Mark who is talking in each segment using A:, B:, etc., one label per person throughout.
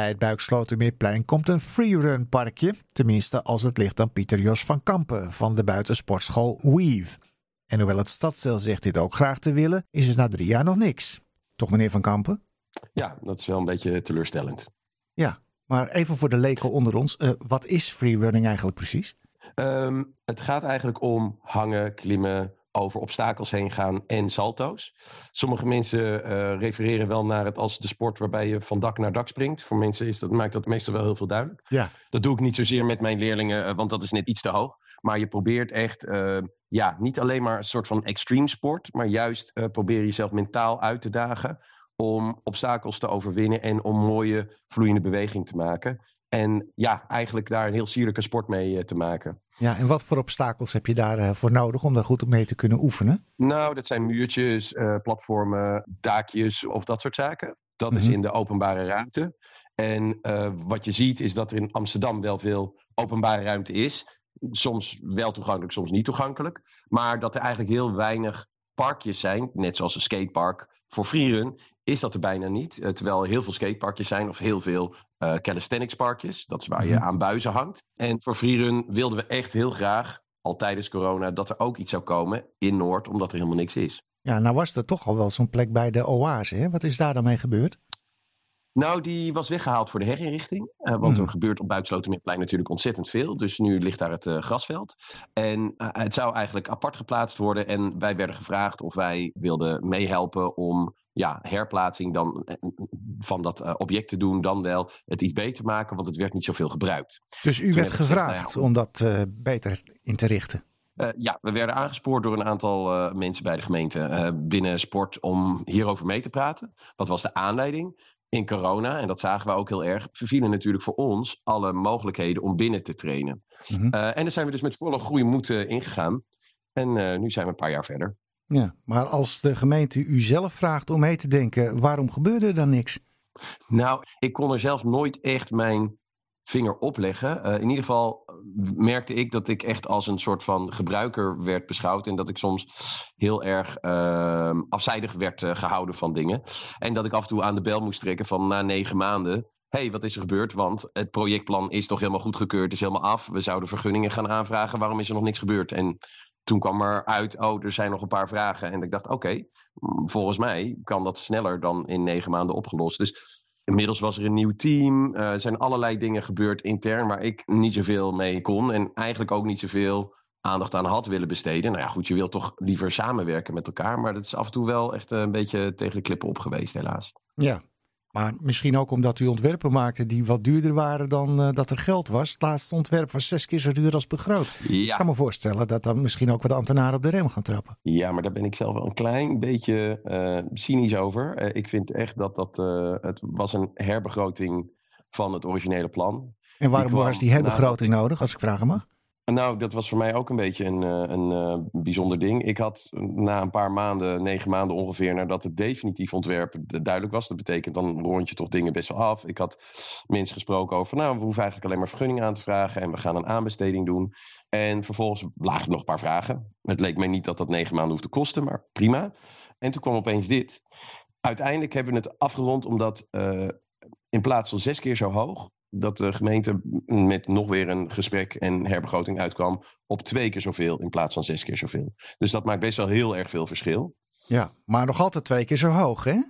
A: Bij het Buikslotermeerplein komt een freerun parkje, tenminste als het ligt aan Pieter Jos van Kampen van de buitensportschool Weave. En hoewel het stadsdeel zegt dit ook graag te willen, is het na drie jaar nog niks. Toch meneer van Kampen?
B: Ja, dat is wel een beetje teleurstellend.
A: Ja, maar even voor de leken onder ons, uh, wat is freerunning eigenlijk precies?
B: Um, het gaat eigenlijk om hangen, klimmen, over obstakels heen gaan en salto's. Sommige mensen uh, refereren wel naar het als de sport waarbij je van dak naar dak springt. Voor mensen is dat, maakt dat meestal wel heel veel duidelijk.
A: Ja.
B: Dat doe ik niet zozeer met mijn leerlingen, uh, want dat is net iets te hoog. Maar je probeert echt, uh, ja, niet alleen maar een soort van extreme sport, maar juist probeer jezelf mentaal uit te dagen om obstakels te overwinnen en om mooie vloeiende beweging te maken. En ja, eigenlijk daar een heel sierlijke sport mee uh, te maken.
A: Ja, en wat voor obstakels heb je daarvoor uh, voor nodig om daar goed op mee te kunnen oefenen?
B: Nou, dat zijn muurtjes, uh, platformen, daakjes of dat soort zaken. Dat is in de openbare ruimte. En wat je ziet is dat er in Amsterdam wel veel openbare ruimte is. Soms wel toegankelijk, soms niet toegankelijk. Maar dat er eigenlijk heel weinig parkjes zijn, net zoals een skatepark voor freerun, is dat er bijna niet. Uh, terwijl er heel veel skateparkjes zijn of heel veel uh, calisthenics parkjes. Dat is waar je aan buizen hangt. En voor freerun wilden we echt heel graag, al tijdens corona, dat er ook iets zou komen in Noord, omdat er helemaal niks is.
A: Ja, nou was er toch al wel zo'n plek bij de Oase. Hè? Wat is daar dan mee gebeurd?
B: Nou, die was weggehaald voor de herinrichting. Uh, want hmm. er gebeurt op Buikslotermeerplein natuurlijk ontzettend veel. Dus nu ligt daar het uh, grasveld. En uh, het zou eigenlijk apart geplaatst worden. En wij werden gevraagd of wij wilden meehelpen om ja, herplaatsing dan, van dat object te doen. Dan wel het iets beter maken, want het werd niet zoveel gebruikt.
A: Dus u Toen werd gevraagd gezegd, nou ja, om dat beter in te richten?
B: Uh, ja, we werden aangespoord door een aantal uh, mensen bij de gemeente binnen sport om hierover mee te praten. Wat was de aanleiding? in corona, en dat zagen we ook heel erg, vervielen natuurlijk voor ons alle mogelijkheden om binnen te trainen. Uh, en daar zijn we dus met volle moed uh, ingegaan. En uh, nu zijn we een paar jaar verder.
A: Ja, maar als de gemeente u zelf vraagt om mee te denken, waarom gebeurde er dan niks?
B: Nou, ik kon er zelf nooit echt mijn vinger opleggen. Uh, in ieder geval merkte ik dat ik echt als een soort van gebruiker werd beschouwd. En dat ik soms heel erg uh, afzijdig werd uh, gehouden van dingen. En dat ik af en toe aan de bel moest trekken van na negen maanden. Hé, hey, wat is er gebeurd? Want het projectplan is toch helemaal goedgekeurd, is helemaal af. We zouden vergunningen gaan aanvragen. Waarom is er nog niks gebeurd? En toen kwam er uit, oh, er zijn nog een paar vragen. En ik dacht, oké, okay, volgens mij kan dat sneller dan in negen maanden opgelost. Dus Inmiddels was er een nieuw team. Uh, er zijn allerlei dingen gebeurd intern waar ik niet zoveel mee kon. En eigenlijk ook niet zoveel aandacht aan had willen besteden. Nou ja, goed, je wilt toch liever samenwerken met elkaar. Maar dat is af en toe wel echt een beetje tegen de klippen op geweest, helaas.
A: Ja, maar misschien ook omdat u ontwerpen maakte die wat duurder waren dan uh, dat er geld was. Het laatste ontwerp was zes keer zo duur als begroot.
B: Ja.
A: Ik kan me voorstellen dat dan misschien ook wat ambtenaren op de rem gaan trappen.
B: Ja, maar daar ben ik zelf wel een klein beetje uh, cynisch over. Uh, ik vind echt dat dat het was een herbegroting van het originele plan.
A: En waarom was die herbegroting nodig, als ik vragen mag?
B: Nou, dat was voor mij ook een beetje een, een, een, bijzonder ding. Ik had na een paar maanden, negen maanden ongeveer, nadat het definitief ontwerp duidelijk was. Dat betekent dan rond je toch dingen best wel af. Ik had mensen gesproken over, nou, we hoeven eigenlijk alleen maar vergunning aan te vragen en we gaan een aanbesteding doen. En vervolgens lagen er nog een paar vragen. Het leek mij niet dat dat negen maanden hoefde te kosten, maar prima. En toen kwam opeens dit. Uiteindelijk hebben we het afgerond omdat uh, in plaats van zes keer zo hoog, dat de gemeente met nog weer een gesprek en herbegroting uitkwam op twee keer zoveel in plaats van zes keer zoveel. Dus dat maakt best wel heel erg veel verschil.
A: Ja, maar nog altijd twee keer zo hoog, hè?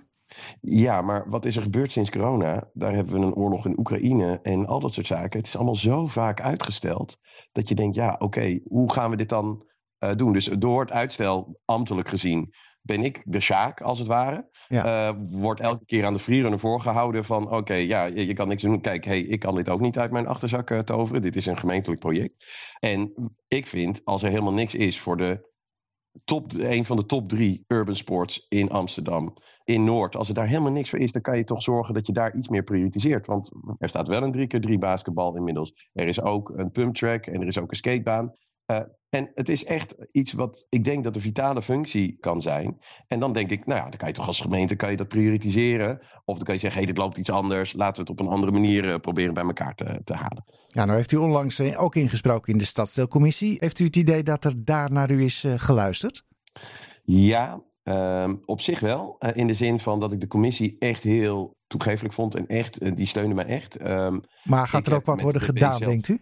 B: Ja, maar wat is er gebeurd sinds corona? Daar hebben we een oorlog in Oekraïne en al dat soort zaken. Het is allemaal zo vaak uitgesteld dat je denkt, ja, oké, okay, hoe gaan we dit dan uh, doen? Dus door het uitstel, ambtelijk gezien, ben ik de Sjaak, als het ware. Ja. Uh, wordt elke keer aan de freerunner voorgehouden van... oké, okay, ja, je, je, kan niks doen. Kijk, hey, ik kan dit ook niet uit mijn achterzak uh, toveren. Dit is een gemeentelijk project. En ik vind, als er helemaal niks is voor de top, een van de top drie urban sports in Amsterdam, in Noord... als er daar helemaal niks voor is, dan kan je toch zorgen dat je daar iets meer prioritiseert. Want er staat wel een drie keer drie basketbal inmiddels. Er is ook een pumptrack en er is ook een skatebaan. Uh, en het is echt iets wat ik denk dat een vitale functie kan zijn. En dan denk ik, nou ja, dan kan je toch als gemeente kan je dat prioritiseren. Of dan kan je zeggen, hé, hey, dit loopt iets anders. Laten we het op een andere manier uh, proberen bij elkaar te, te halen.
A: Ja, nou heeft u onlangs uh, ook ingesproken in de stadsdeelcommissie. Heeft u het idee dat er daar naar u is geluisterd?
B: Ja, Ehm, op zich wel, eh, in de zin van dat ik de commissie echt heel toegefelijk vond en echt, eh, die steunde mij echt. Ehm,
A: maar gaat er ook wat worden
B: de
A: gedaan, denkt u?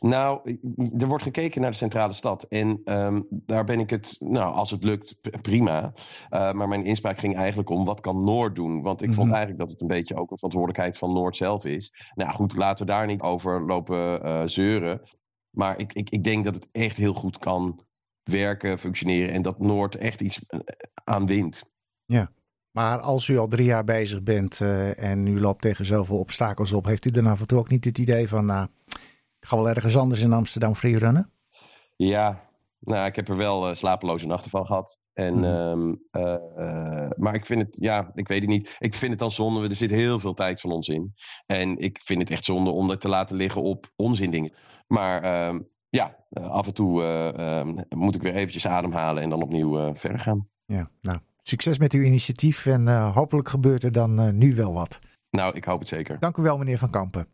B: Nou, er wordt gekeken naar de centrale stad. En ehm, daar ben ik het, nou, als het lukt, prima. Uh, maar mijn inspraak ging eigenlijk om wat kan Noord doen? Want ik vond
A: Mhm.
B: eigenlijk dat het een beetje ook een verantwoordelijkheid van Noord zelf is. Nou goed, laten we daar niet over lopen eh, zeuren. Maar ik, ik, ik denk dat het echt heel goed kan werken, functioneren. En dat Noord echt iets eh, aan wint.
A: Maar als u al drie jaar bezig bent eh, en u loopt tegen zoveel obstakels op, heeft u dan af en toe ook niet het idee van, nou, ik ga wel ergens anders in Amsterdam freerunnen?
B: Ja, nou, ik heb er wel eh, slapeloze nachten van gehad. En,
A: Mhm.
B: ehm, eh, eh, maar ik vind het, ja, ik weet het niet. Ik vind het dan zonde. Er zit heel veel tijd van ons in. En ik vind het echt zonde om het te laten liggen op onzindingen. Maar ehm, ja, eh, af en toe eh, ehm, moet ik weer eventjes ademhalen en dan opnieuw eh, verder gaan.
A: Ja, nou, succes met uw initiatief en hopelijk gebeurt er dan nu wel wat.
B: Nou, ik hoop het zeker.
A: Dank u wel, meneer Van Kampen.